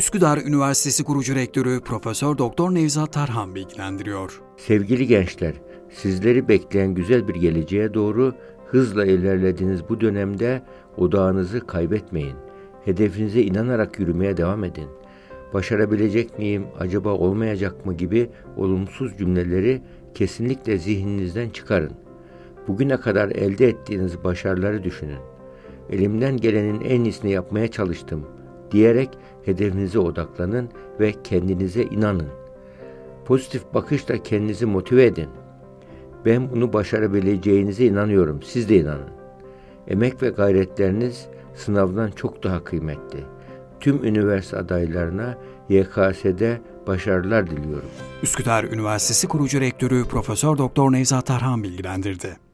Üsküdar Üniversitesi kurucu rektörü Profesör Doktor Nevzat Tarhan bilgilendiriyor. Sevgili gençler, sizleri bekleyen güzel bir geleceğe doğru hızla ilerlediğiniz bu dönemde odağınızı kaybetmeyin. Hedefinize inanarak yürümeye devam edin. Başarabilecek miyim, acaba olmayacak mı gibi olumsuz cümleleri kesinlikle zihninizden çıkarın. Bugüne kadar elde ettiğiniz başarıları düşünün. Elimden gelenin en iyisini yapmaya çalıştım diyerek hedefinize odaklanın ve kendinize inanın. Pozitif bakışla kendinizi motive edin. Ben bunu başarabileceğinize inanıyorum. Siz de inanın. Emek ve gayretleriniz sınavdan çok daha kıymetli. Tüm üniversite adaylarına YKS'de başarılar diliyorum. Üsküdar Üniversitesi kurucu rektörü Profesör Doktor Nevzat Tarhan bilgilendirdi.